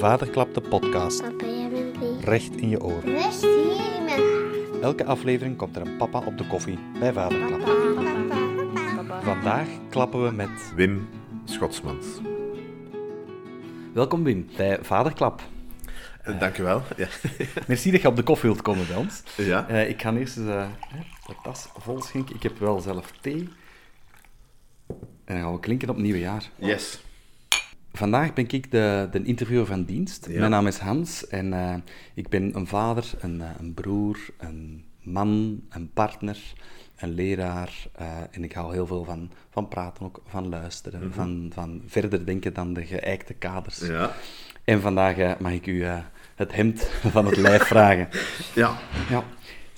Vaderklap de podcast. Papa, jij bent lief. Recht in je oren. Rust hier in mijn Elke aflevering komt er een papa op de koffie bij Vaderklap. Vandaag klappen we met... Wim Schotsmans. Welkom Wim bij Vaderklap. Uh, Dank u wel. Ja. Merci dat je op de koffie wilt komen bij ons. ja. Eh, ik ga eerst eens eh, de tas vol schenken. Ik heb wel zelf thee. En dan gaan we klinken op het nieuwe jaar. Yes. Vandaag ben ik de, de interviewer van dienst. Ja. Mijn naam is Hans en eh, ik ben een vader, een, eh, een broer, een man, een partner, een leraar. eh, en ik hou heel veel van, van praten, ook van luisteren, van, van verder denken dan de geëikte kaders. Ja. En vandaag mag ik u het hemd van het lijf vragen. Ja. Ja.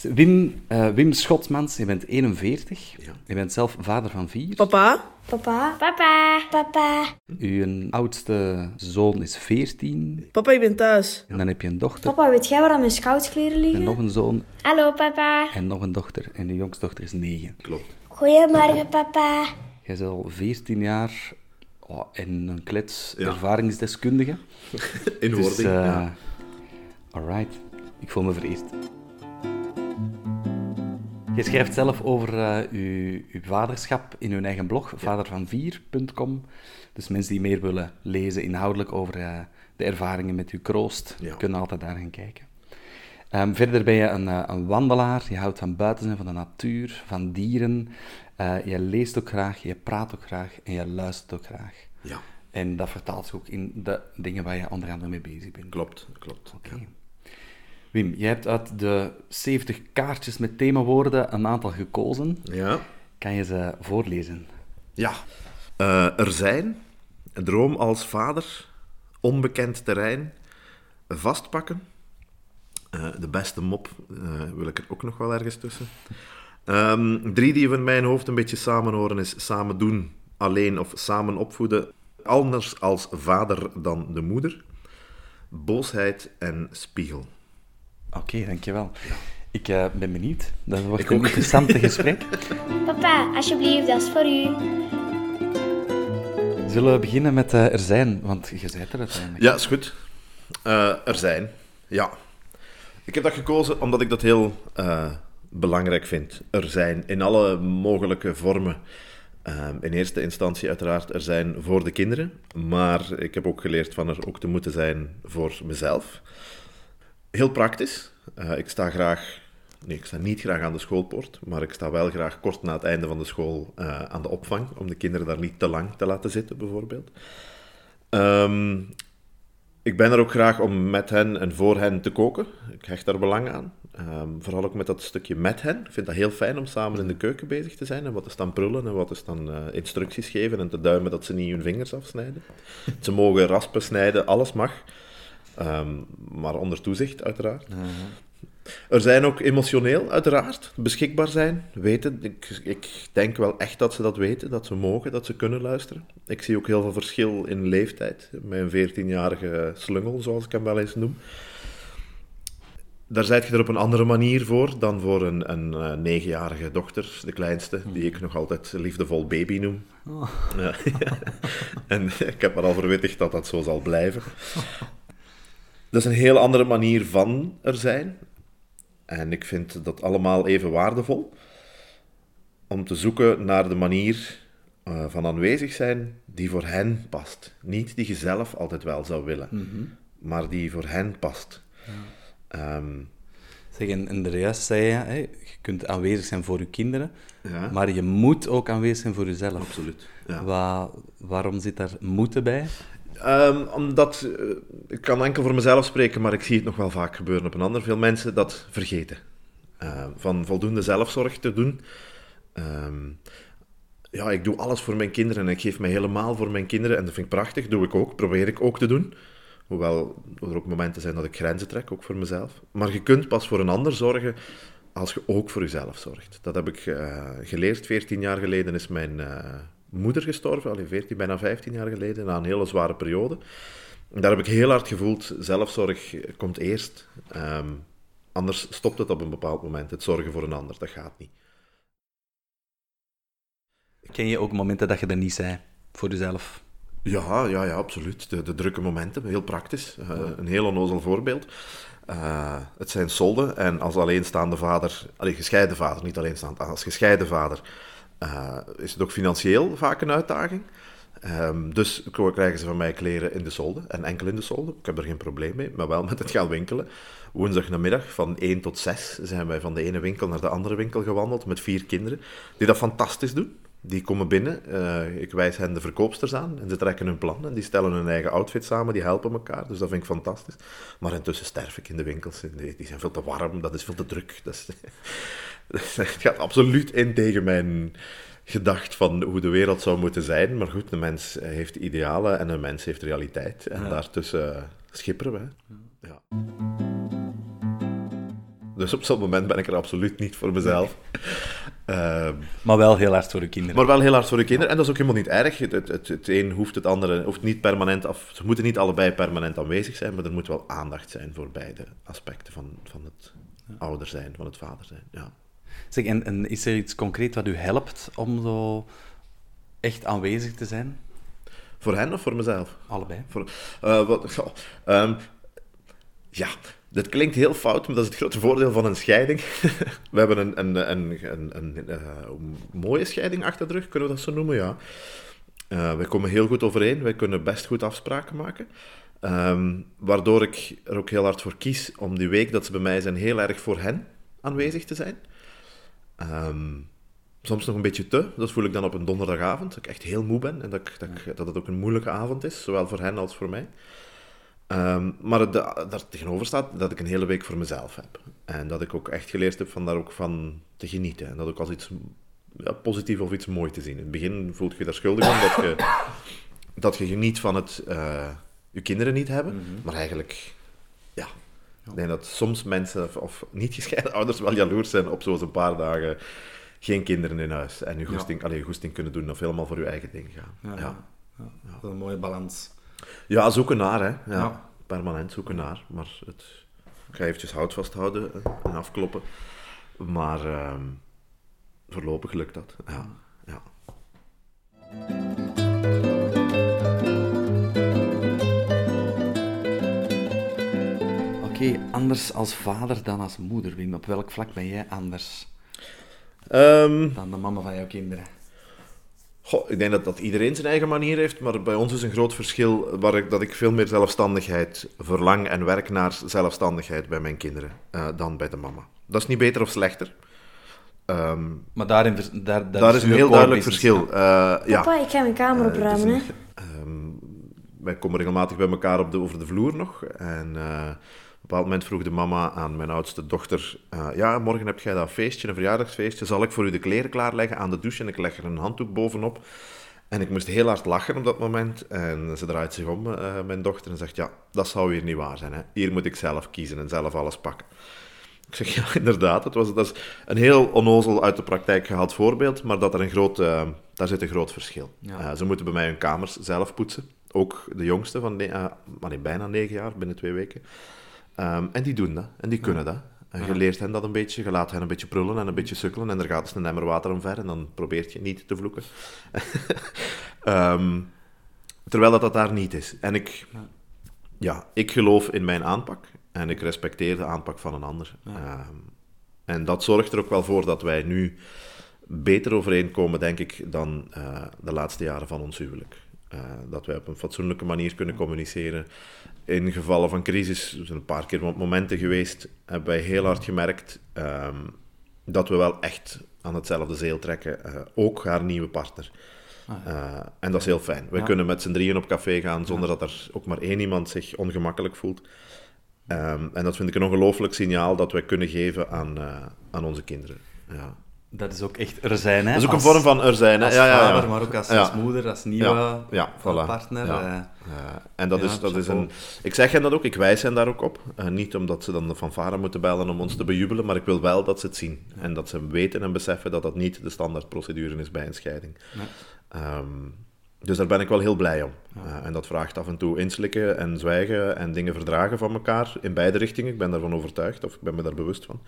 Wim, eh, Wim Schotmans, je bent 41. Ja. Je bent zelf vader van vier. Papa? Papa. Papa. Papa. Uw oudste zoon is 14. Papa, ik ben thuis. En dan heb je een dochter. Papa, weet jij waar dan mijn scoutskleren En liggen? nog een zoon Hallo, papa. en nog een dochter. En de jongste dochter is 9. Klopt. Goedemorgen, papa. Jij bent al 14 jaar oh, en een klets Ja. ervaringsdeskundige. In Dus, wording. eh ja. alright. Ik voel me vereerd. Je schrijft zelf over eh, uw, uw vaderschap in uw eigen blog, vadervanvier.com. Dus mensen die meer willen lezen inhoudelijk over eh, de ervaringen met uw kroost, Ja. kunnen altijd daar gaan kijken. Ehm, verder ben je een, eh, een wandelaar, je houdt van buiten zijn, van de natuur, van dieren. Je leest ook graag, je praat ook graag en je luistert ook graag. Ja. En dat vertaalt zich ook in de dingen waar je onder andere mee bezig bent. Klopt. Klopt. Oké. Wim, jij hebt uit de 70 kaartjes met themawoorden een aantal gekozen. Ja. Kan je ze voorlezen? Ja. Eh, er zijn. Droom als vader. Onbekend terrein. Vastpakken. Eh, de beste mop eh, wil ik er ook nog wel ergens tussen. Ehm, drie die in mijn hoofd een beetje samenhoren is samen doen, alleen of samen opvoeden. Anders als vader dan de moeder. Boosheid en spiegel. Oké, dankjewel. Ik eh, ben benieuwd. Dat wordt Ik een ook. interessante gesprek. Papa, alsjeblieft, dat is voor u. Zullen we beginnen met eh, er zijn? Want je zei het er uiteindelijk. Ja, is goed. Eh, er zijn. Ja. Ik heb dat gekozen omdat ik dat heel eh, belangrijk vind. Er zijn in alle mogelijke vormen. Ehm, in eerste instantie uiteraard er zijn voor de kinderen. Maar ik heb ook geleerd van er ook te moeten zijn voor mezelf. Heel praktisch. Eh, ik sta graag... Nee, ik sta niet graag aan de schoolpoort. Maar ik sta wel graag kort na het einde van de school eh, aan de opvang. Om de kinderen daar niet te lang te laten zitten, bijvoorbeeld. Ehm, ik ben er ook graag om met hen en voor hen te koken. Ik hecht daar belang aan. Ehm, vooral ook met dat stukje met hen. Ik vind dat heel fijn om samen in de keuken bezig te zijn. En wat is dan prullen en wat is dan eh, instructies geven en te duimen dat ze niet hun vingers afsnijden. ze mogen raspen, snijden, alles mag. Ehm, maar onder toezicht, uiteraard. Er zijn ook emotioneel, uiteraard, beschikbaar zijn, weten. Ik, ik denk wel echt dat ze dat weten, dat ze mogen, dat ze kunnen luisteren. Ik zie ook heel veel verschil in leeftijd. Met een 14-jarige slungel, zoals ik hem wel eens noem. Daar zijt je er op een andere manier voor dan voor een, een eh, negenjarige dochter, de kleinste, die ik nog altijd liefdevol baby noem. Ja. en ik heb me al verwittigd dat dat zo zal blijven. Dat is een heel andere manier van er zijn. En ik vind dat allemaal even waardevol. Om te zoeken naar de manier eh, van aanwezig zijn die voor hen past. Niet die je zelf altijd wel zou willen, maar die voor hen past. Ehm, Zeg, en, en juist zei je, hè, je kunt aanwezig zijn voor je kinderen, Ja. maar je moet ook aanwezig zijn voor jezelf. absoluut. Ja. Wa- waarom zit daar moeten bij? Ehm, omdat, eh, ik kan enkel voor mezelf spreken, maar ik zie het nog wel vaak gebeuren op een ander. Veel mensen dat vergeten. Eh, van voldoende zelfzorg te doen. Ehm, ja, ik doe alles voor mijn kinderen en ik geef mij helemaal voor mijn kinderen. En dat vind ik prachtig, doe ik ook, probeer ik ook te doen. Hoewel er ook momenten zijn dat ik grenzen trek, ook voor mezelf. Maar je kunt pas voor een ander zorgen als je ook voor jezelf zorgt. Dat heb ik eh, geleerd. 14 jaar geleden is mijn moeder gestorven, allee, 14, bijna 15 jaar geleden, na een hele zware periode. En daar heb ik heel hard gevoeld, zelfzorg komt eerst. Ehm, anders stopt het op een bepaald moment, het zorgen voor een ander. Dat gaat niet. Ken je ook momenten dat je er niet zei voor jezelf? Ja, ja, ja, absoluut. De, de drukke momenten, heel praktisch. Uh, een heel onnozel voorbeeld. Uh, het zijn solden en als alleenstaande vader, allee, gescheiden vader, niet alleenstaand, als gescheiden vader, uh, is het ook financieel vaak een uitdaging. Um, dus krijgen ze van mij kleren in de solden en enkel in de solden. Ik heb er geen probleem mee, maar wel met het gaan winkelen. Woensdag namiddag van 1 tot 6 zijn wij van de ene winkel naar de andere winkel gewandeld met vier kinderen, die dat fantastisch doen. Die komen binnen, uh, ik wijs hen de verkoopsters aan en ze trekken hun plan en die stellen hun eigen outfit samen, die helpen elkaar, dus dat vind ik fantastisch. Maar intussen sterf ik in de winkels, die zijn veel te warm, dat is veel te druk. Dat, is, dat gaat absoluut in tegen mijn gedacht van hoe de wereld zou moeten zijn, maar goed, de mens heeft idealen en een mens heeft realiteit en ja. daartussen schipperen we. Ja. Dus op zo'n moment ben ik er absoluut niet voor mezelf. Uh, maar wel heel hard voor de kinderen. Maar wel heel hard voor de kinderen. En dat is ook helemaal niet erg. Het, het, het, het een hoeft het andere hoeft niet permanent af. Ze moeten niet allebei permanent aanwezig zijn, maar er moet wel aandacht zijn voor beide aspecten van, van het ouder zijn, van het vader zijn. Ja. Zeg, en, en is er iets concreet wat u helpt om zo echt aanwezig te zijn? Voor hen of voor mezelf? Allebei. Voor, uh, wat, oh, um, ja, dat klinkt heel fout, maar dat is het grote voordeel van een scheiding. we hebben een, een, een, een, een, mooie scheiding achter de rug, kunnen we dat zo noemen, ja. Uh, wij komen heel goed overeen, wij kunnen best goed afspraken maken. Um, waardoor ik er ook heel hard voor kies om die week dat ze bij mij zijn, heel erg voor hen aanwezig te zijn. Um, soms nog een beetje te, dat voel ik dan op een donderdagavond, dat ik echt heel moe ben en dat, ik, dat, ik, dat het ook een moeilijke avond is, zowel voor hen als voor mij. Um, maar het, daar tegenover staat dat ik een hele week voor mezelf heb. En dat ik ook echt geleerd heb van daar ook van te genieten. En dat ook als iets ja, positief of iets mooi te zien. In het begin voelt je daar schuldig om dat je, dat je geniet van het uh, je kinderen niet hebben. Mm -hmm. Maar eigenlijk, ja. Ik denk dat soms mensen, of, of niet gescheiden ouders, wel jaloers zijn op zo'n paar dagen geen kinderen in huis. En je goesting, ja. allee, je goesting kunnen doen of helemaal voor je eigen ding gaan. Ja, ja. ja. Dat is een mooie balans. Ja, zoeken naar, hè. Ja, ja. Permanent zoeken naar. Maar het, ik ga eventjes hout vasthouden en afkloppen. Maar uh, voorlopig lukt dat, ja. ja. Oké, okay, anders als vader dan als moeder, Wim. Op welk vlak ben jij anders um, dan de mama van jouw kinderen? Goh, ik denk dat, dat iedereen zijn eigen manier heeft, maar bij ons is een groot verschil waar ik, dat ik veel meer zelfstandigheid verlang en werk naar zelfstandigheid bij mijn kinderen uh, dan bij de mama. Dat is niet beter of slechter. Um, maar daarin, daar, daar, daar is een heel duidelijk verschil. Uh, Papa, ja. ik ga mijn kamer opruimen. Uh, um, wij komen regelmatig bij elkaar op de, over de vloer nog. En uh, op een bepaald moment vroeg de mama aan mijn oudste dochter: uh, Ja, morgen heb jij dat feestje, een verjaardagsfeestje. Zal ik voor u de kleren klaarleggen aan de douche? En ik leg er een handdoek bovenop. En ik moest heel hard lachen op dat moment. En ze draait zich om, uh, mijn dochter, en zegt: Ja, dat zou weer niet waar zijn. Hè? Hier moet ik zelf kiezen en zelf alles pakken. Ik zeg: Ja, inderdaad. Het was, dat is een heel onnozel uit de praktijk gehaald voorbeeld, maar dat er een groot, uh, daar zit een groot verschil. Ja. ze moeten bij mij hun kamers zelf poetsen. Ook de jongste van maar nee, bijna negen jaar, binnen twee weken. Um, en die doen dat, en die kunnen dat. En je leert hen dat een beetje, je laat hen een beetje prullen en een beetje sukkelen en er gaat eens een emmer water omver en dan probeert je niet te vloeken. um, terwijl dat dat daar niet is. En ik, ja. ja. ik geloof in mijn aanpak en ik respecteer de aanpak van een ander. Ja. Um, en dat zorgt er ook wel voor dat wij nu beter overeenkomen, denk ik, dan uh, de laatste jaren van ons huwelijk. Uh, dat wij op een fatsoenlijke manier kunnen communiceren. In gevallen van crisis, er zijn een paar keer momenten geweest, hebben wij heel hard gemerkt um, dat we wel echt aan hetzelfde zeel trekken. Uh, ook haar nieuwe partner. Ah, ja. uh, en dat is heel fijn. We ja. kunnen met z'n drieën op café gaan zonder ja. dat er ook maar één iemand zich ongemakkelijk voelt. Um, en dat vind ik een ongelooflijk signaal dat wij kunnen geven aan, aan onze kinderen. Ja. Dat is ook echt er zijn, hè? Dat is ook een vorm van er zijn, hè? Als ja, ja, vader, maar ook als, ja. als moeder, als nieuwe ja, ja, voilà. partner. Ja. Uh, en dat is, dat is een... Ik zeg hen dat ook, ik wijs hen daar ook op. Uh, niet omdat ze dan de fanfare moeten bellen om ons te bejubelen, maar ik wil wel dat ze het zien. En dat ze weten en beseffen dat dat niet de standaardprocedure is bij een scheiding. Um, dus daar ben ik wel heel blij om. Uh, en dat vraagt af en toe inslikken en zwijgen en dingen verdragen van elkaar in beide richtingen. Ik ben daarvan overtuigd, of ik ben me daar bewust van.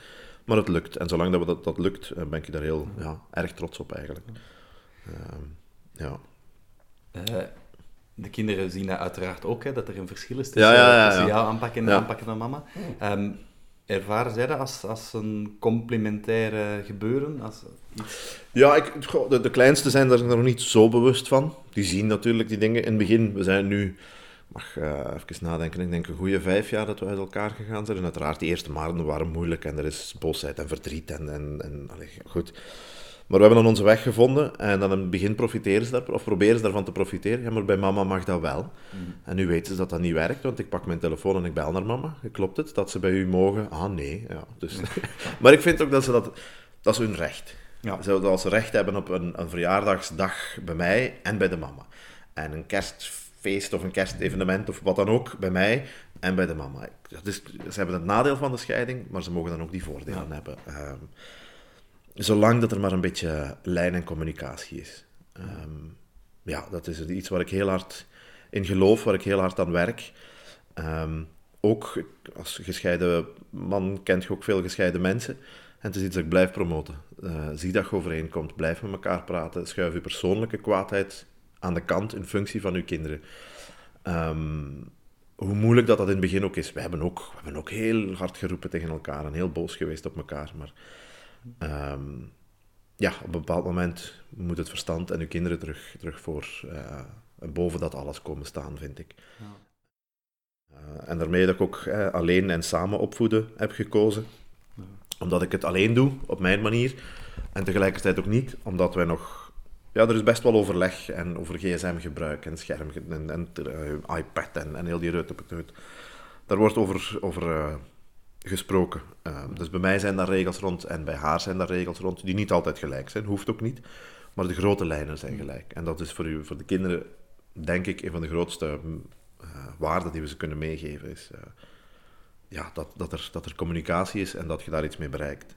Maar het lukt. En zolang dat, we dat, dat lukt, ben ik daar heel ja, erg trots op eigenlijk. Ja. Uh, de kinderen zien dat uiteraard ook, hè, dat er een verschil is tussen, Ja, tussen ja. jou aanpakken en de Ja. aanpakken van mama. Ehm, ervaren zij dat als, als een complementaire gebeuren? Als iets... Ja, ik, de, de kleinste zijn daar nog niet zo bewust van. Die zien natuurlijk die dingen in het begin. We zijn nu, mag eh, even nadenken, ik denk een goede vijf jaar dat we uit elkaar gegaan zijn. En uiteraard, die eerste maanden waren moeilijk en er is boosheid en verdriet en, en, en allee, goed. Maar we hebben dan onze weg gevonden en dan in het begin profiteren ze daar, of proberen ze daarvan te profiteren. Ja, maar bij mama mag dat wel. En nu weten ze dat dat niet werkt, want ik pak mijn telefoon en ik bel naar mama. Klopt het dat ze bij u mogen? Ah, nee. Ja, dus. maar ik vind ook dat ze dat, dat is hun recht. Ja. Zodat ze recht hebben op een, een verjaardagsdag bij mij en bij de mama. En een kerstfeest of een kerstevenement of wat dan ook bij mij en bij de mama. Dat is, ze hebben het nadeel van de scheiding, maar ze mogen dan ook die voordelen hebben. Ehm, zolang dat er maar een beetje lijn en communicatie is. Ehm, ja, dat is iets waar ik heel hard in geloof, waar ik heel hard aan werk. Ehm, ook als gescheiden man kent je ook veel gescheiden mensen. En het is iets dat ik blijf promoten. Eh, zie dat je overeenkomt, blijf met elkaar praten, schuif je persoonlijke kwaadheid aan de kant in functie van uw kinderen. Ehm, hoe moeilijk dat dat in het begin ook is. We hebben ook, we hebben ook heel hard geroepen tegen elkaar en heel boos geweest op elkaar. Maar ehm, ja, op een bepaald moment moet het verstand en uw kinderen terug, terug voor eh, boven dat alles komen staan, vind ik. Eh, en daarmee dat ik ook eh, alleen en samen opvoeden heb gekozen. Omdat ik het alleen doe, op mijn manier. En tegelijkertijd ook niet, omdat wij nog... Ja, er is best wel overleg en over gsm-gebruik en scherm en, en eh, iPad en, en heel die reutepeteut. Daar wordt over, over eh, gesproken. Eh, dus bij mij zijn daar regels rond en bij haar zijn daar regels rond, die niet altijd gelijk zijn, hoeft ook niet. Maar de grote lijnen zijn gelijk. En dat is voor, u, voor de kinderen, denk ik, een van de grootste mm, eh, waarden die we ze kunnen meegeven. Is ja, dat, dat, er, dat er communicatie is en dat je daar iets mee bereikt.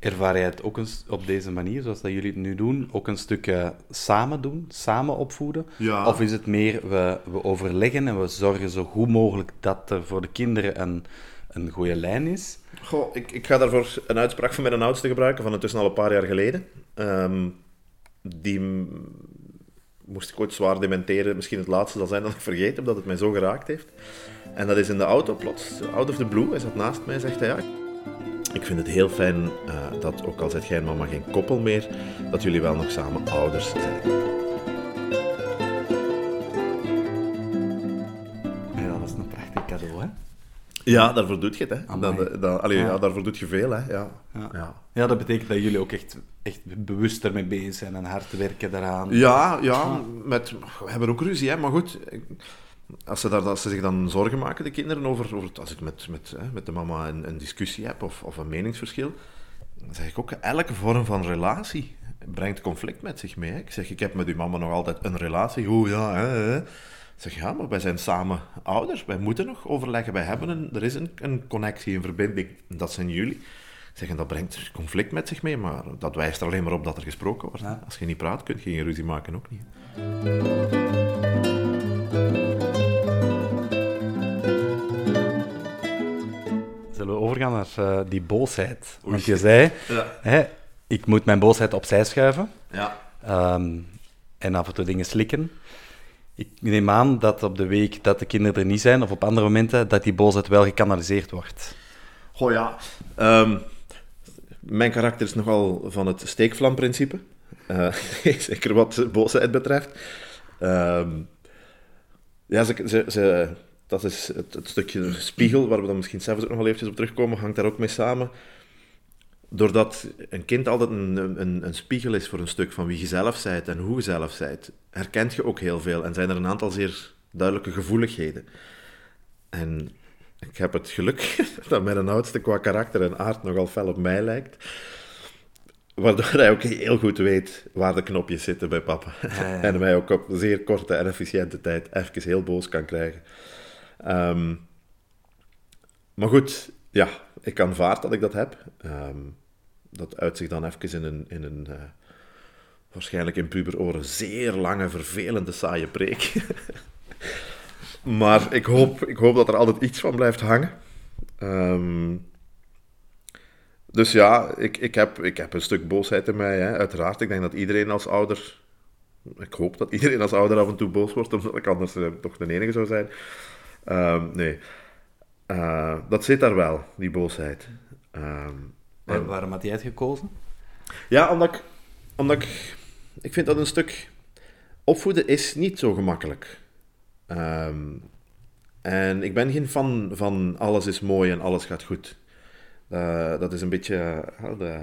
Ervaar jij het ook eens op deze manier, zoals dat jullie het nu doen, ook een stuk samen doen, samen opvoeden? Ja. Of is het meer, we, we overleggen en we zorgen zo goed mogelijk dat er voor de kinderen een, een goede lijn is? Goh, ik, ik ga daarvoor een uitspraak van mijn oudste gebruiken, van intussen al een paar jaar geleden. Ehm, die moest ik ooit zwaar dementeren. Misschien het laatste zal zijn dat ik vergeten heb, dat het mij zo geraakt heeft. En dat is in de auto plots, out of the blue. Hij zat naast mij en zegt hij, ja, ik vind het heel fijn eh, dat, ook al zet jij en mama geen koppel meer, dat jullie wel nog samen ouders zijn. Ja, dat is een prachtig cadeau, hè? Ja, daarvoor doet je het, hè. Dan, dan, allee, Ja. ja, daarvoor doet je veel, hè. Ja. Ja. Ja. Ja, dat betekent dat jullie ook echt, echt bewust ermee bezig zijn en hard werken daaraan. Ja, ja, met, we hebben ook ruzie, hè, maar goed. ik- Als ze, daar, als ze zich dan zorgen maken, de kinderen, over, over als ik met, met, hè, met de mama een, een discussie heb of, of een meningsverschil, dan zeg ik ook, elke vorm van relatie brengt conflict met zich mee. Hè. Ik zeg, ik heb met uw mama nog altijd een relatie. Oeh, ja, hè, hè. Ik zeg, ja, maar wij zijn samen ouders. Wij moeten nog overleggen. Wij hebben een, er is een, een connectie, een verbinding. Dat zijn jullie. Ik zeg, en dat brengt conflict met zich mee, maar dat wijst er alleen maar op dat er gesproken wordt. Ja. Als je niet praat, kun je geen ruzie maken, ook niet. Naar eh, die boosheid? Want je zei, Ja. hè, ik moet mijn boosheid opzij schuiven Ja. ehm, en af en toe dingen slikken. Ik neem aan dat op de week dat de kinderen er niet zijn, of op andere momenten, dat die boosheid wel gekanaliseerd wordt. Goh ja. Ehm, mijn karakter is nogal van het steekvlamprincipe. Eh, zeker wat boosheid betreft. Ehm, ja, ze, ze, ze- dat is het, het stukje spiegel, waar we dan misschien zelfs ook nog wel eventjes op terugkomen, hangt daar ook mee samen. Doordat een kind altijd een, een, een spiegel is voor een stuk van wie je zelf bent en hoe je zelf bent, herkent je ook heel veel en zijn er een aantal zeer duidelijke gevoeligheden. En ik heb het geluk dat mijn oudste qua karakter en aard nogal fel op mij lijkt. Waardoor hij ook heel goed weet waar de knopjes zitten bij papa. ja. En mij ook op zeer korte en efficiënte tijd even heel boos kan krijgen. Ehm, maar goed, ja, ik aanvaard dat ik dat heb. Ehm, dat uit zich dan even in een, in een eh, waarschijnlijk in puberoren zeer lange, vervelende, saaie preek. maar ik hoop, ik hoop dat er altijd iets van blijft hangen. Ehm, dus ja, ik, ik, heb, ik heb een stuk boosheid in mij, hè. uiteraard. Ik denk dat iedereen als ouder Ik hoop dat iedereen als ouder af en toe boos wordt, omdat ik anders eh, toch de enige zou zijn. Ehm, nee. Eh, dat zit daar wel, die boosheid. Ehm, Waar- waarom had jij het gekozen? ja, omdat ik, omdat ik... Ik vind dat een stuk... Opvoeden is niet zo gemakkelijk. Ehm, en ik ben geen fan van alles is mooi en alles gaat goed. Eh, dat is een beetje eh, de,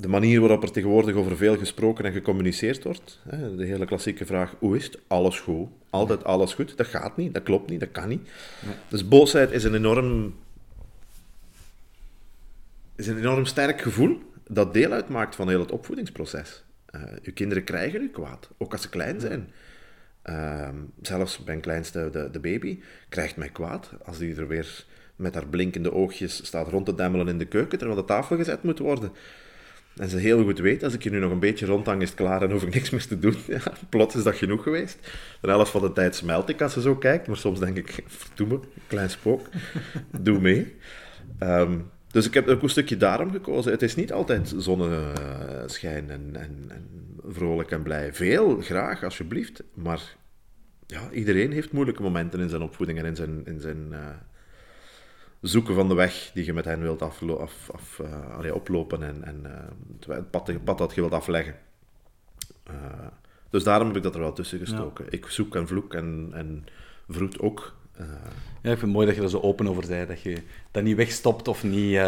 de manier waarop er tegenwoordig over veel gesproken en gecommuniceerd wordt. Hè, De hele klassieke vraag, hoe is het? Alles goed. Altijd alles goed. Dat gaat niet, dat klopt niet, dat kan niet. Dus boosheid is een enorm is een enorm sterk gevoel dat deel uitmaakt van heel het opvoedingsproces. Eh uw kinderen krijgen u kwaad, ook als ze klein zijn. Ehm, zelfs mijn kleinste, de, de baby, krijgt mij kwaad als die er weer met haar blinkende oogjes staat rond te demmelen in de keuken terwijl de tafel gezet moet worden. En ze heel goed weet, als ik hier nu nog een beetje rondhang, is het klaar en hoef ik niks meer te doen. Ja, plots is dat genoeg geweest. De helft van de tijd smelt ik als ze zo kijkt, maar soms denk ik, verdomme, klein spook, doe mee. Ehm, dus ik heb ook een stukje daarom gekozen. Het is niet altijd zonneschijn en, en, en vrolijk en blij. Veel, graag, alsjeblieft. Maar ja, iedereen heeft moeilijke momenten in zijn opvoeding en in zijn, in zijn eh, zoeken van de weg die je met hen wilt aflo- af, af, eh, allee, oplopen en, en eh, het- pad, het pad dat je wilt afleggen. Eh, dus daarom heb ik dat er wel tussen gestoken. Ik zoek en vloek en, en vroet ook. Ja, ik vind het mooi dat je er zo open over zei. Dat je dat niet wegstopt of niet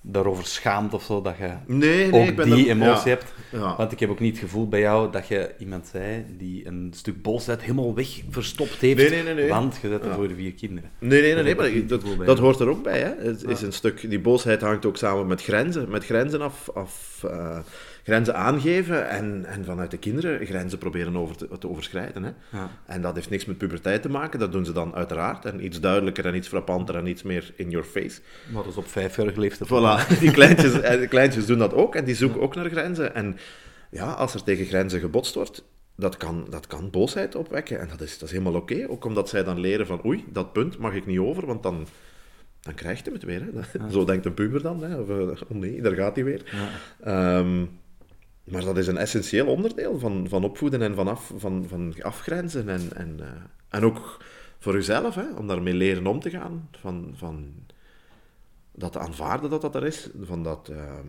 daarover schaamt of zo. Dat je nee, nee, ook ik ben die er- emotie ja, hebt. Ja. Want ik heb ook niet het gevoel bij jou dat je iemand zei die een stuk boosheid helemaal weg verstopt heeft. Nee, nee. Want je zet er Ja. voor de vier kinderen. Nee, nee, nee, nee Dat maar ik dat, hoort er ook bij. Hè. Het is een stuk, die boosheid hangt ook samen met grenzen. Met grenzen af, af eh, grenzen aangeven en, en vanuit de kinderen grenzen proberen over te, te overschrijden. Hè. En dat heeft niks met puberteit te maken, dat doen ze dan uiteraard. En iets duidelijker en iets frappanter en iets meer in your face. Maar dat is op vijfjarige leeftijd. Voilà, die kleintjes, eh, kleintjes doen dat ook en die zoeken ook naar grenzen. En ja, als er tegen grenzen gebotst wordt, dat kan, dat kan boosheid opwekken. En dat is, dat is helemaal oké, ook omdat zij dan leren van oei, dat punt mag ik niet over, want dan, dan krijgt hij het weer. Hè. Zo denkt een puber dan. Hè. Of, eh, oh nee, daar gaat hij weer. Ehm, maar dat is een essentieel onderdeel van, van opvoeden en van, af, van, van afgrenzen. En, en, eh, en ook voor uzelf, hè, om daarmee leren om te gaan. Van, van dat te aanvaarden dat dat er is. Van dat ehm,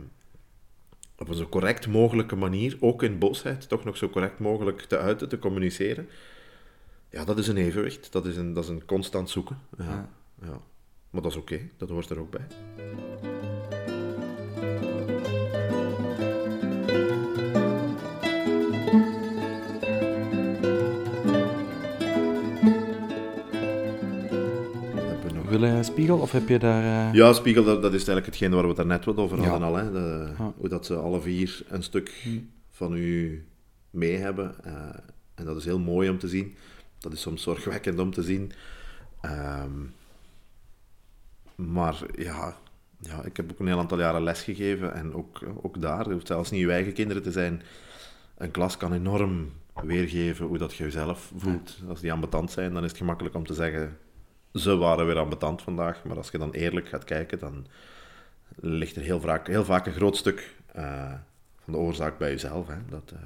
op een zo correct mogelijke manier, ook in boosheid, toch nog zo correct mogelijk te uiten, te communiceren. Ja, dat is een evenwicht. Dat is een, dat is een constant zoeken. Ja, ja. Maar dat is oké, dat hoort er ook bij. Je een spiegel of heb je daar... eh, Ja, Spiegel, dat, dat is eigenlijk hetgeen waar we het daarnet wat over Ja. hadden al. Hè? De, Ja. Hoe dat ze alle vier een stuk van u mee hebben. eh, en dat is heel mooi om te zien. Dat is soms zorgwekkend om te zien. Ehm, maar ja, ja, ik heb ook een heel aantal jaren les gegeven. En ook, ook daar, het hoeft zelfs niet uw eigen kinderen te zijn. Een klas kan enorm weergeven hoe dat je jezelf voelt. Als die ambetant zijn, dan is het gemakkelijk om te zeggen... Ze waren weer ambetant vandaag. Maar als je dan eerlijk gaat kijken, dan ligt er heel vaak, heel vaak een groot stuk eh, van de oorzaak bij jezelf. Hè? Dat, eh,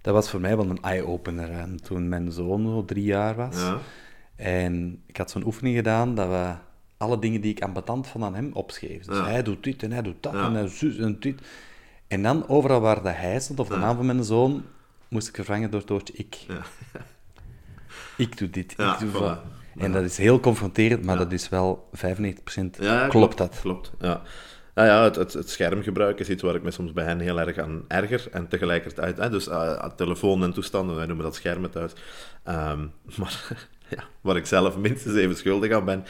Dat was voor mij wel een eye-opener. Toen mijn zoon zo drie jaar was. ja. En ik had zo'n oefening gedaan dat we alle dingen die ik ambetant vond aan hem opschreef. Dus Ja. hij doet dit en hij doet dat Ja. en hij zus en dit. En dan overal waar dat hij stond, of de naam van mijn zoon, moest ik vervangen door het woordje ik. Ja. Ik doe dit, ik doe voilà. dat. En dat is heel confronterend, maar dat is wel 95% Ja, ja, klopt dat. Klopt, ja. Ja, ja het, het, het schermgebruik is iets waar ik me soms bij hen heel erg aan erger. En tegelijkertijd, hè, dus eh, telefoon en toestanden, wij noemen dat schermen thuis. Ehm, maar ja, waar ik zelf minstens even schuldig aan ben.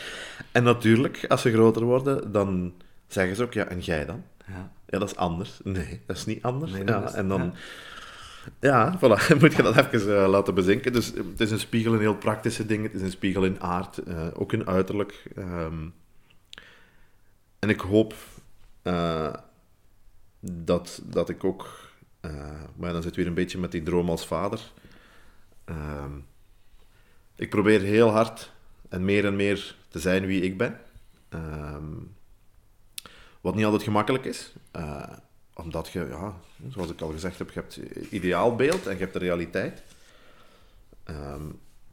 En natuurlijk, als ze groter worden, dan zeggen ze ook, ja, en jij dan? Ja. Ja, dat is anders. Nee, dat is niet anders. Nee, ja, is- en dan... Ja, voilà, moet je dat even eh, laten bezinken. Dus eh, het is een spiegel in heel praktische dingen. Het is een spiegel in aard, eh, ook in uiterlijk. ehm. en ik hoop dat, dat ik ook... maar dan zit weer een beetje met die droom als vader. Ehm, ik probeer heel hard en meer en meer te zijn wie ik ben. Ehm, wat niet altijd gemakkelijk is. Eh, omdat je, ja, zoals ik al gezegd heb, je hebt ideaalbeeld en je hebt de realiteit. Ehm,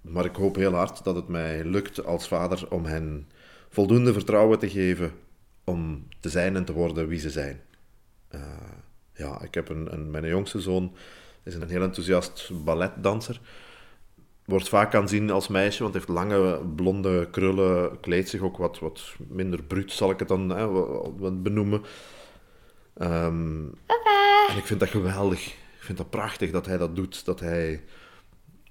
maar ik hoop heel hard dat het mij lukt als vader om hen voldoende vertrouwen te geven om te zijn en te worden wie ze zijn. Uh, ja, ik heb een, een, mijn jongste zoon is een heel enthousiast balletdanser. Wordt vaak aanzien als meisje, want heeft lange blonde krullen, kleedt zich ook wat, wat minder bruut, zal ik het dan hè, benoemen. Um. En ik vind dat geweldig. Ik vind dat prachtig dat hij dat doet. Dat hij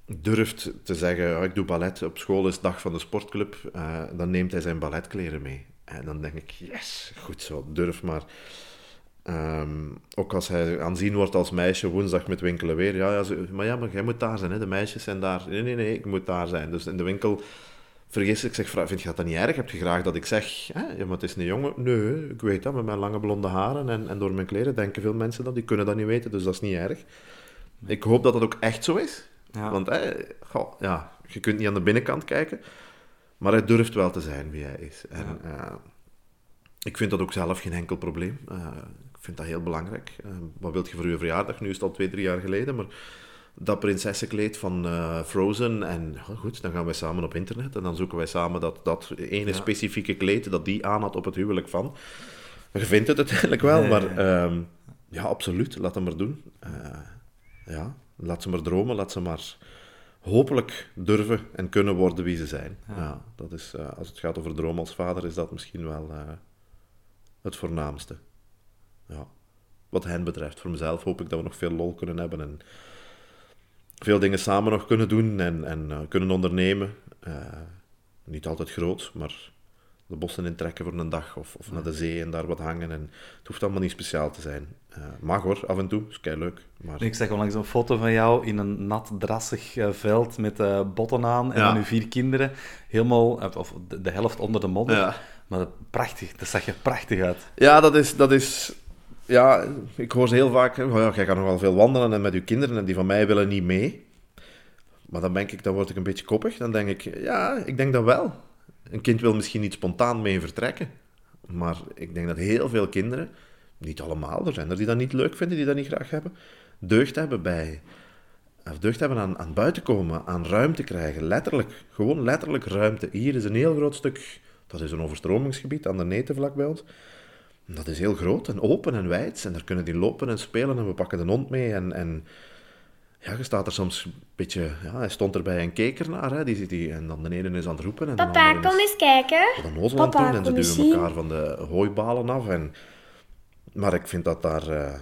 durft te zeggen, oh, ik doe ballet, op school is dag van de sportclub. Uh, dan neemt hij zijn balletkleren mee. En dan denk ik, yes, goed zo, durf maar. Um, ook als hij aanzien wordt als meisje woensdag met winkelen weer. Ja, ja, maar ja, maar jij moet daar zijn, hè? de meisjes zijn daar. Nee, nee, nee, ik moet daar zijn. Dus in de winkel vergis ik, zeg, vind je dat dan niet erg? Heb je graag dat ik zeg, hè? Ja, maar het is een jongen? Nee, ik weet dat, met mijn lange blonde haren en, en door mijn kleren denken veel mensen dat. Die kunnen dat niet weten, dus dat is niet erg. Ik hoop dat dat ook echt zo is. Ja. Want hè, goh, ja, je kunt niet aan de binnenkant kijken, maar hij durft wel te zijn wie hij is. En, ja. uh, ik vind dat ook zelf geen enkel probleem. Uh, ik vind dat heel belangrijk. Uh, wat wilt je voor je verjaardag? Nu is het al twee, drie jaar geleden, maar dat prinsessenkleed van uh, Frozen. En oh goed, dan gaan wij samen op internet en dan zoeken wij samen dat, dat ene ja. specifieke kleed dat die aan had op het huwelijk van. Je vindt het uiteindelijk wel, nee, maar uh, ja, absoluut, laat hem maar doen. Uh, ja, laat ze maar dromen, laat ze maar hopelijk durven en kunnen worden wie ze zijn. Ja. ja dat is, uh, als het gaat over droom als vader, is dat misschien wel het voornaamste. Ja. Wat hen betreft, voor mezelf hoop ik dat we nog veel lol kunnen hebben en veel dingen samen nog kunnen doen en, en uh, kunnen ondernemen. Uh, niet altijd groot, maar de bossen intrekken voor een dag of, of naar de zee en daar wat hangen. En het hoeft allemaal niet speciaal te zijn. Uh, mag hoor, af en toe, is kei leuk. Maar... Ik zag onlangs een foto van jou in een nat, drassig veld met botten aan en ja. dan uw vier kinderen. Helemaal, of de, de helft onder de modder. Ja. Maar dat, prachtig, dat zag er prachtig uit. Ja, dat is, dat is ja, ik hoor ze heel vaak, ja, jij gaat nog wel veel wandelen en met je kinderen en die van mij willen niet mee. Maar dan denk ik, dan word ik een beetje koppig. Dan denk ik, ja, ik denk dat wel. Een kind wil misschien niet spontaan mee vertrekken. Maar ik denk dat heel veel kinderen, niet allemaal, er zijn er die dat niet leuk vinden, die dat niet graag hebben, deugd hebben bij, of deugd hebben aan, aan buiten komen, aan ruimte krijgen. Letterlijk, gewoon letterlijk ruimte. Hier is een heel groot stuk, dat is een overstromingsgebied aan de Neten bij ons. Dat is heel groot en open en wijd. En daar kunnen die lopen en spelen en we pakken de hond mee. En, en ja, je staat er soms een beetje... Ja, hij stond erbij en keek ernaar. Hè. Die, die, en dan de ene is aan het roepen. En Papa, de kom eens kijken. Dan ozel aan doen en ze duwen elkaar van de hooibalen af. En, maar ik vind dat daar... Uh,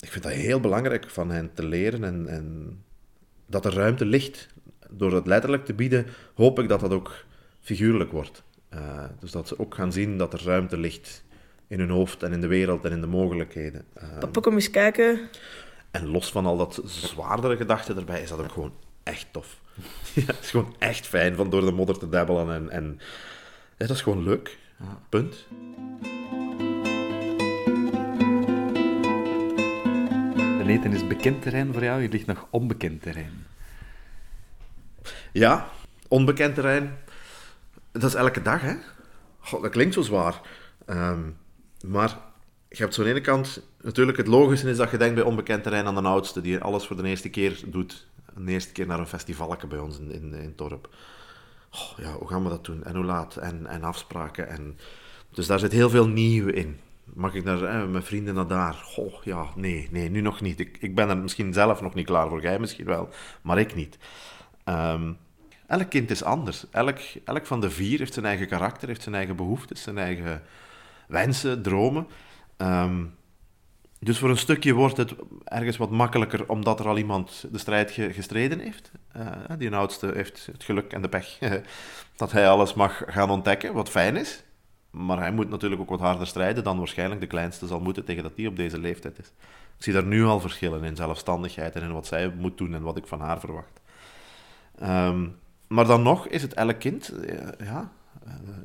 ik vind dat heel belangrijk van hen te leren en, en dat er ruimte ligt. Door het letterlijk te bieden, hoop ik dat dat ook figuurlijk wordt. Uh, dus dat ze ook gaan zien dat er ruimte ligt in hun hoofd en in de wereld en in de mogelijkheden. Uh, Papa, kom eens kijken. En los van al dat zwaardere gedachten erbij, is dat ook gewoon echt tof. ja, het is gewoon echt fijn van door de modder te dabbelen en, en ja, dat is gewoon leuk. Ja. Punt. De Neten is bekend terrein voor jou, je ligt nog onbekend terrein. Ja, onbekend terrein. Dat is elke dag, hè? God, dat klinkt zo zwaar. Um, maar je hebt zo aan de ene kant, natuurlijk het logische is dat je denkt bij onbekend terrein aan de oudste, die alles voor de eerste keer doet. De eerste keer naar een festivalje bij ons in, in, in dorp. Oh, ja, hoe gaan we dat doen? En hoe laat? En, en afspraken. En... Dus daar zit heel veel nieuw in. Mag ik naar eh, mijn vrienden naar daar? Oh, ja, nee, nee, nu nog niet. Ik, ik ben er misschien zelf nog niet klaar voor. Jij misschien wel, maar ik niet. Um, elk kind is anders. Elk, elk van de vier heeft zijn eigen karakter, heeft zijn eigen behoeftes, zijn eigen wensen, dromen. Um, dus voor een stukje wordt het ergens wat makkelijker, omdat er al iemand de strijd ge gestreden heeft. Uh, die oudste heeft het geluk en de pech dat hij alles mag gaan ontdekken, wat fijn is. Maar hij moet natuurlijk ook wat harder strijden dan waarschijnlijk de kleinste zal moeten tegen dat die op deze leeftijd is. Ik zie daar nu al verschillen in zelfstandigheid en in wat zij moet doen en wat ik van haar verwacht. Um, maar dan nog is het elk kind, eh, ja,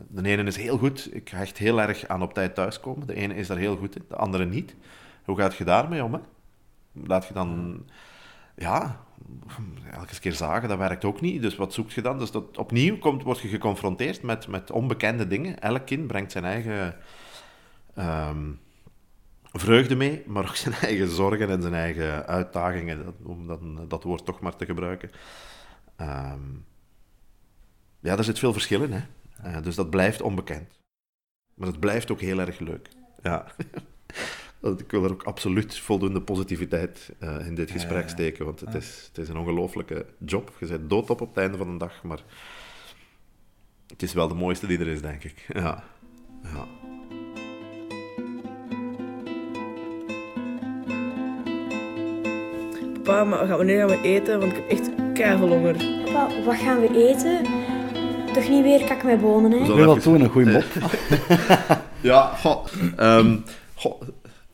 de ene is heel goed, ik hecht heel erg aan op tijd thuiskomen. De ene is daar heel goed in, de andere niet. Hoe gaat je daarmee om? Hè? Laat je dan, ja, elke keer zagen, dat werkt ook niet. Dus wat zoek je dan? Dus dat, opnieuw komt, word je geconfronteerd met, met onbekende dingen. Elk kind brengt zijn eigen um, vreugde mee, maar ook zijn eigen zorgen en zijn eigen uitdagingen, om dat, dat woord toch maar te gebruiken. Ehm, ja, er zit veel verschil in, hè. Eh, dus dat blijft onbekend. Maar het blijft ook heel erg leuk. Ja. Ik wil er ook absoluut voldoende positiviteit eh, in dit gesprek steken, want het is, het is een ongelofelijke job. Je bent doodop op het einde van de dag, maar het is wel de mooiste die er is, denk ik. Ja. ja. Papa, maar gaan wanneer gaan we eten? Want ik heb echt keihard honger. Papa, wat gaan we eten? Toch niet weer kak met bonen, hè? We wel toen een goede mop. Ja, goh, ehm, goh,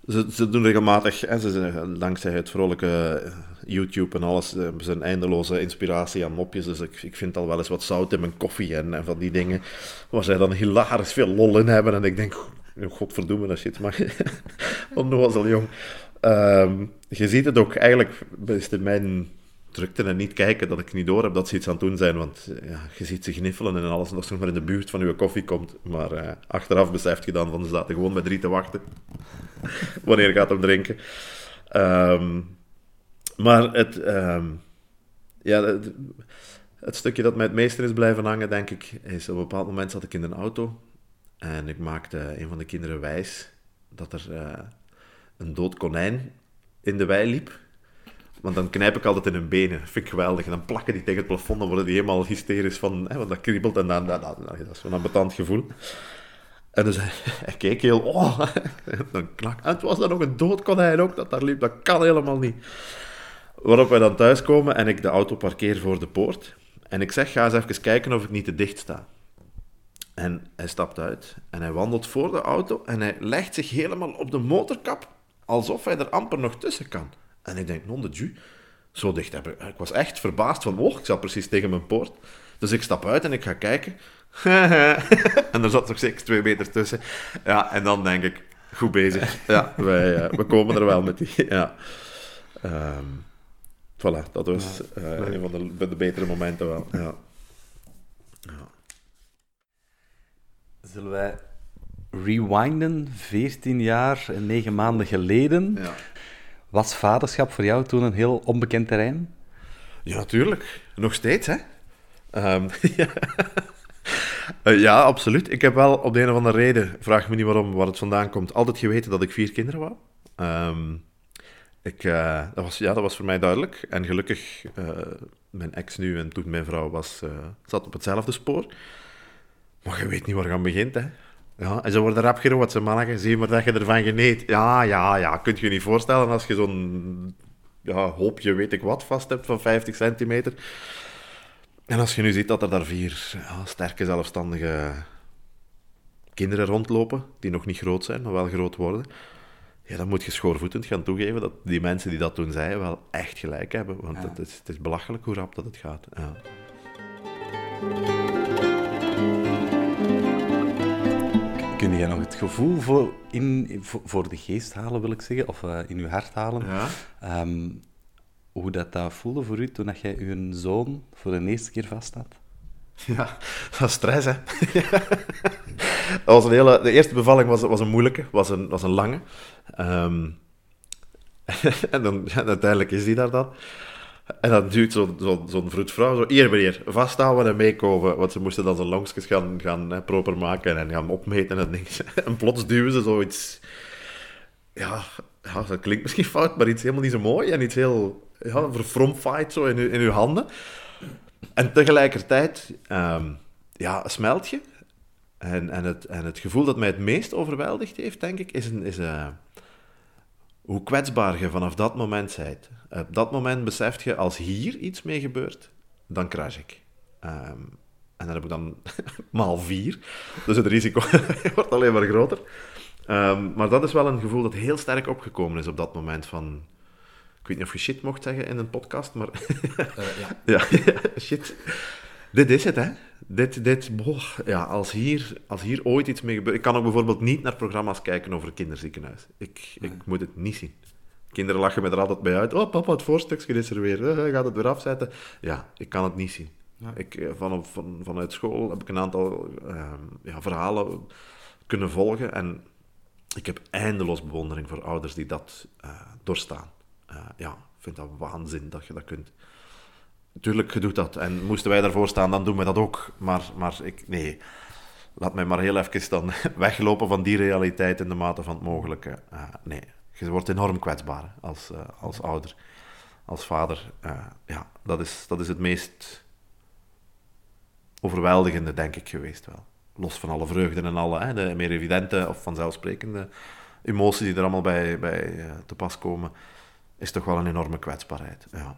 ze, ze doen regelmatig, hè, ze zijn, dankzij het vrolijke eh, YouTube en alles, eh, ze zijn eindeloze inspiratie aan mopjes. Dus ik, ik vind al wel eens wat zout in mijn koffie en, en van die dingen, waar zij dan hilarisch veel lol in hebben. En ik denk, godverdomme, dat shit, maar onnozel jong. Ehm, je ziet het ook, eigenlijk is het in mijn drukte en niet kijken dat ik niet door heb dat ze iets aan het doen zijn. Want ja, je ziet ze gniffelen en alles, nog maar in de buurt van je koffie komt. Maar eh, achteraf beseft je dan van ze zaten gewoon met drie te wachten. Wanneer gaat hem drinken. Ehm, maar het, ehm, ja, het, het stukje dat mij het meeste is blijven hangen, denk ik, is op een bepaald moment zat ik in een auto en ik maakte een van de kinderen wijs dat er eh, een dood konijn in de wei liep. Want dan knijp ik altijd in hun benen. Vind ik geweldig. En dan plakken die tegen het plafond. Dan worden die helemaal hysterisch van... Hè, want dat kriebelt en dan... Dat, dat, dat is zo'n ambetant gevoel. En dus hij keek heel... Oh, dan klak. En het was dan nog een dood konijn ook dat daar liep. Dat kan helemaal niet. Waarop wij dan thuiskomen en ik de auto parkeer voor de poort. En ik zeg, ga eens even kijken of ik niet te dicht sta. En hij stapt uit en hij wandelt voor de auto en hij legt zich helemaal op de motorkap, alsof hij er amper nog tussen kan. En ik denk, non de ju, zo dicht heb ik... Ik was echt verbaasd van, oh, ik zat precies tegen mijn poort. Dus ik stap uit en ik ga kijken. en er zat nog zeker twee meter tussen. Ja, en dan denk ik, goed bezig. Ja, wij, eh, we komen er wel met die... Ja. Ehm, voilà, dat was eh, een van de, de betere momenten wel. Ja. Zullen wij rewinden, 14 jaar en 9 maanden geleden? Ja. Was vaderschap voor jou toen een heel onbekend terrein? Ja, natuurlijk. Nog steeds, hè? Ehm, ja. Eh, ja, absoluut. Ik heb wel op de een of andere reden, vraag me niet waarom, waar het vandaan komt, altijd geweten dat ik vier kinderen wou. Ehm, ik, eh, dat, was, ja, dat was voor mij duidelijk. En gelukkig, eh, mijn ex nu en toen mijn vrouw was, zat op hetzelfde spoor. Maar je weet niet waar je aan begint, hè. Ja, en ze worden rap gerood, ze mannen. Zie maar dat je ervan geniet. Ja, ja, ja. Kunt je je niet voorstellen als je zo'n ja, hoopje, weet ik wat, vast hebt van 50 centimeter. En als je nu ziet dat er daar vier ja, sterke, zelfstandige kinderen rondlopen, die nog niet groot zijn, maar wel groot worden, ja, dan moet je schoorvoetend gaan toegeven dat die mensen die dat toen zeiden wel echt gelijk hebben. Want het, is, het is belachelijk hoe rap dat het gaat. Ja. Jij nog het gevoel voor, in, voor, de geest halen, wil ik zeggen, of eh, in uw hart halen? Ja. Ehm, hoe dat, dat voelde voor u toen dat jij uw zoon voor de eerste keer vast had? Ja, dat is stress, hè. dat was een hele, de eerste bevalling was, was een moeilijke, was een, was een lange. Ehm, en dan, uiteindelijk is die daar dan. En dan duwt zo'n zo, zo'n vroedvrouw zo, hier meneer, vasthouden en meekomen. Want ze moesten dan zijn longsjes gaan, gaan proper maken en gaan opmeten en dingen. En plots duwen ze zoiets... Ja, ja, dat klinkt misschien fout, maar iets helemaal niet zo mooi. En iets heel ja, verfromfight zo in, in uw handen. En tegelijkertijd, ehm, ja, smelt je. En, en, het, en het gevoel dat mij het meest overweldigd heeft, denk ik, is, een, is eh, hoe kwetsbaar je vanaf dat moment bent. Op dat moment beseft je, als hier iets mee gebeurt, dan crash ik. Ehm, en dan heb ik dan maal vier. Dus het risico wordt alleen maar groter. Ehm, maar dat is wel een gevoel dat heel sterk opgekomen is op dat moment van... Ik weet niet of je shit mocht zeggen in een podcast, maar... ja. shit. Dit is het, hè. Dit, dit, boh, ja, als hier, als hier ooit iets mee gebeurt... Ik kan ook bijvoorbeeld niet naar programma's kijken over kinderziekenhuis. Ik, ik moet het niet zien. Kinderen lachen me er altijd bij uit. Oh, papa, het voorstukje is er weer. Eh, gaat het weer afzetten? Ja, ik kan het niet zien. Ik, eh, van, van, vanuit school heb ik een aantal ehm, ja, verhalen kunnen volgen. En ik heb eindeloos bewondering voor ouders die dat eh, doorstaan. Ja, ik vind dat waanzin dat je dat kunt. Tuurlijk, je doet dat. En moesten wij daarvoor staan, dan doen we dat ook. Maar, maar ik, nee, laat mij maar heel even dan weglopen van die realiteit in de mate van het mogelijke. Uh, nee, je wordt enorm kwetsbaar als, uh, als ouder, als vader. Uh, ja, dat is, dat is het meest overweldigende, denk ik, geweest wel. Los van alle vreugden en alle hè, de meer evidente of vanzelfsprekende emoties die er allemaal bij, bij te pas komen, is toch wel een enorme kwetsbaarheid. Ja.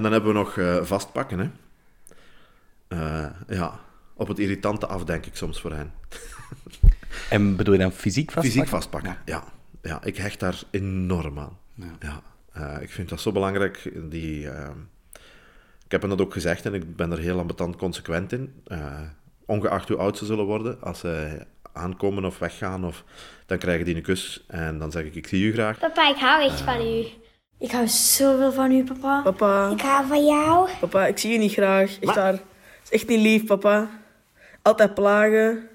En dan hebben we nog uh, vastpakken. Hè. Uh, ja, op het irritante af, denk ik soms voor hen. en bedoel je dan fysiek vastpakken? Fysiek vastpakken, ja. ja. ja ik hecht daar enorm aan. Ja. ja. Uh, ik vind dat zo belangrijk. Die, ik heb hen dat ook gezegd en ik ben er heel ambetant consequent in. ongeacht hoe oud ze zullen worden, als ze aankomen of weggaan, of, dan krijgen die een kus en dan zeg ik, ik zie u graag. Papa, ik hou echt van u. Ik hou zoveel van u, papa. Papa. Ik hou van jou. Papa, ik zie je niet graag. Echt daar. Het is echt niet lief, papa. Altijd plagen.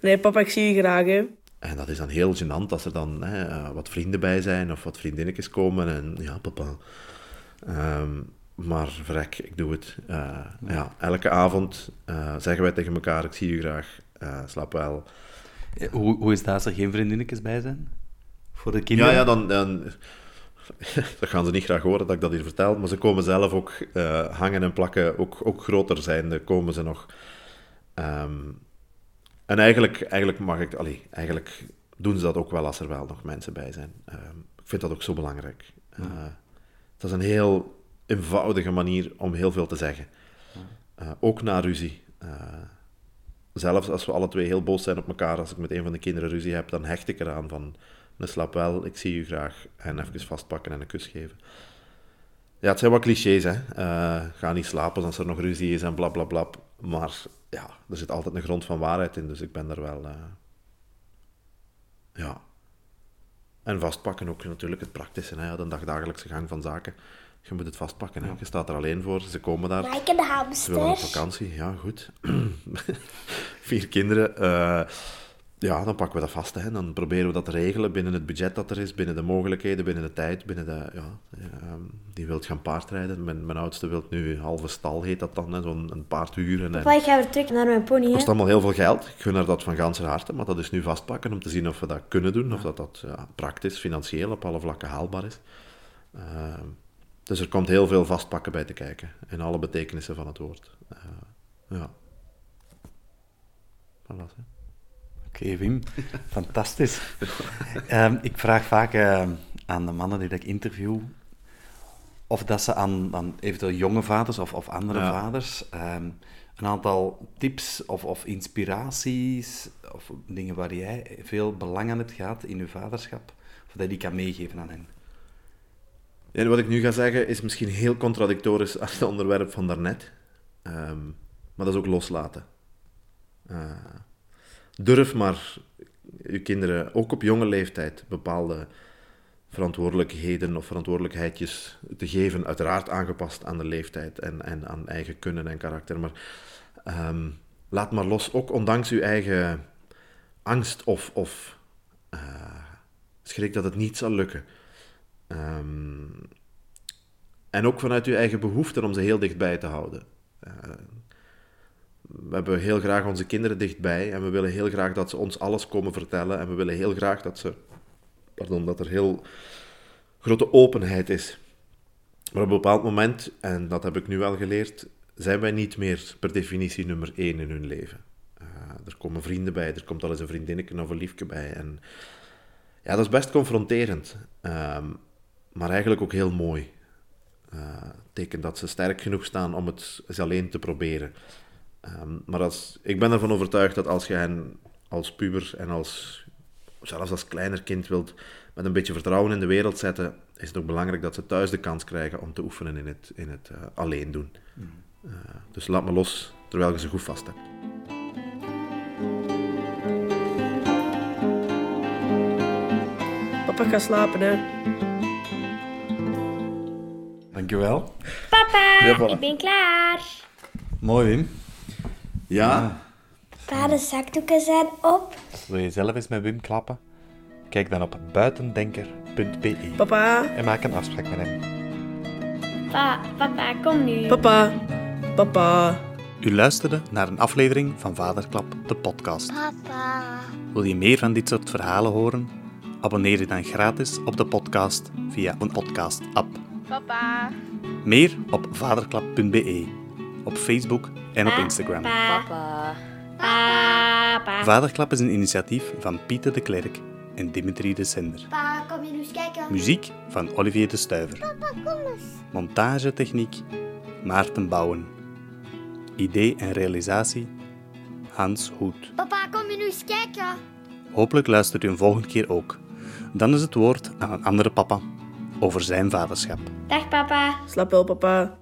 Nee, papa, ik zie je graag, hè. En dat is dan heel gênant als er dan hè, wat vrienden bij zijn of wat vriendinnetjes komen. En ja, papa. Um, maar vrek, ik doe het. Uh, ja, elke avond uh, zeggen wij tegen elkaar, ik zie je graag. Uh, slaap wel. Hoe, hoe is dat als er geen vriendinnetjes bij zijn? Voor de kinderen? Ja, ja dan... dan dat gaan ze niet graag horen dat ik dat hier vertel, maar ze komen zelf ook uh, hangen en plakken, ook, ook groter zijnde, komen ze nog. Um, en eigenlijk, eigenlijk mag ik, allee, eigenlijk doen ze dat ook wel als er wel nog mensen bij zijn. Um, ik vind dat ook zo belangrijk. Uh, dat is een heel eenvoudige manier om heel veel te zeggen. Uh, ook na ruzie. zelfs als we alle twee heel boos zijn op elkaar, als ik met een van de kinderen ruzie heb, dan hecht ik eraan van een slaap wel, ik zie u graag. En even vastpakken en een kus geven. Ja, het zijn wat clichés, hè. Uh, ga niet slapen als er nog ruzie is en blablabla. Bla, bla. Maar ja, er zit altijd een grond van waarheid in, dus ik ben er wel... Uh... Ja. En vastpakken ook natuurlijk het praktische, hè. De dagdagelijkse gang van zaken. Je moet het vastpakken, hè. Je staat er alleen voor, ze komen daar. Like een hamster. Ze willen op vakantie, ja, goed. Vier kinderen. Uh ja, dan pakken we dat vast. Hè. Dan proberen we dat te regelen binnen het budget dat er is, binnen de mogelijkheden, binnen de tijd. Binnen de, ja, ehm, die wilt gaan paardrijden. Mijn, mijn oudste wilt nu halve stal, heet dat dan, zo'n een paard huren. Papa, ik ga weer terug naar mijn pony. Het kost allemaal heel veel geld. Ik gun er dat van ganse harte, maar dat is nu vastpakken om te zien of we dat kunnen doen. Of dat dat ja, praktisch, financieel, op alle vlakken haalbaar is. Ehm, dus er komt heel veel vastpakken bij te kijken, in alle betekenissen van het woord. Uh, ja. Voilà, Oké, okay, Wim. Fantastisch. um, ik vraag vaak uh, aan de mannen die ik interview, of dat ze aan, aan eventueel jonge vaders of, of andere ja. vaders um, een aantal tips of, of inspiraties, of dingen waar jij veel belang aan hebt gehad in je vaderschap, of dat je die kan meegeven aan hen. En wat ik nu ga zeggen is misschien heel contradictorisch als het onderwerp van daarnet. Um, maar dat is ook loslaten. Uh, durf maar je kinderen ook op jonge leeftijd bepaalde verantwoordelijkheden of verantwoordelijkheidjes te geven, uiteraard aangepast aan de leeftijd en, en aan eigen kunnen en karakter. Maar um, laat maar los, ook ondanks uw eigen angst of, of uh, schrik dat het niet zal lukken. Um, en ook vanuit uw eigen behoefte om ze heel dichtbij te houden. Uh, we hebben heel graag onze kinderen dichtbij en we willen heel graag dat ze ons alles komen vertellen en we willen heel graag dat, ze, pardon, dat er heel grote openheid is. Maar op een bepaald moment, en dat heb ik nu wel geleerd, zijn wij niet meer per definitie nummer één in hun leven. Uh, er komen vrienden bij, er komt al eens een vriendinnetje of een liefje bij. En ja, dat is best confronterend, uh, maar eigenlijk ook heel mooi. Uh, teken dat ze sterk genoeg staan om het eens alleen te proberen. Um, maar als, ik ben ervan overtuigd dat als je hen als puber en als, zelfs als kleiner kind wilt met een beetje vertrouwen in de wereld zetten, is het ook belangrijk dat ze thuis de kans krijgen om te oefenen in het, in het uh, alleen doen. Mm. Uh, dus laat me los terwijl je ze goed vast hebt. vast gaan slapen, hè. Dankjewel. Papa, Ja, voilà. ik ben klaar. Mooi, Wim. Ja? Pa, de zakdoeken zijn op. Wil je zelf eens met Wim klappen? Kijk dan op buitendenker.be Papa, en maak een afspraak met hem. Pa, papa, kom nu. papa, papa. U luisterde naar een aflevering van Vaderklap, de podcast. Papa. Wil je meer van dit soort verhalen horen? Abonneer je dan gratis op de podcast via een podcast-app. Papa. Meer op vaderklap.be, op Facebook en op Instagram. Papa. Papa. Vaderklap is een initiatief van Pieter de Klerk en Dimitri de Sender. Pa, kom je nu eens kijken? Muziek van Olivier de Stuiver. Papa, kom eens. Montagetechniek Maarten Bouwen. Idee en realisatie Hans Hoed. Papa, kom je nu eens kijken? Hopelijk luistert u een volgende keer ook. Dan is het woord aan een andere papa over zijn vaderschap. Dag, papa. Slaap wel, papa.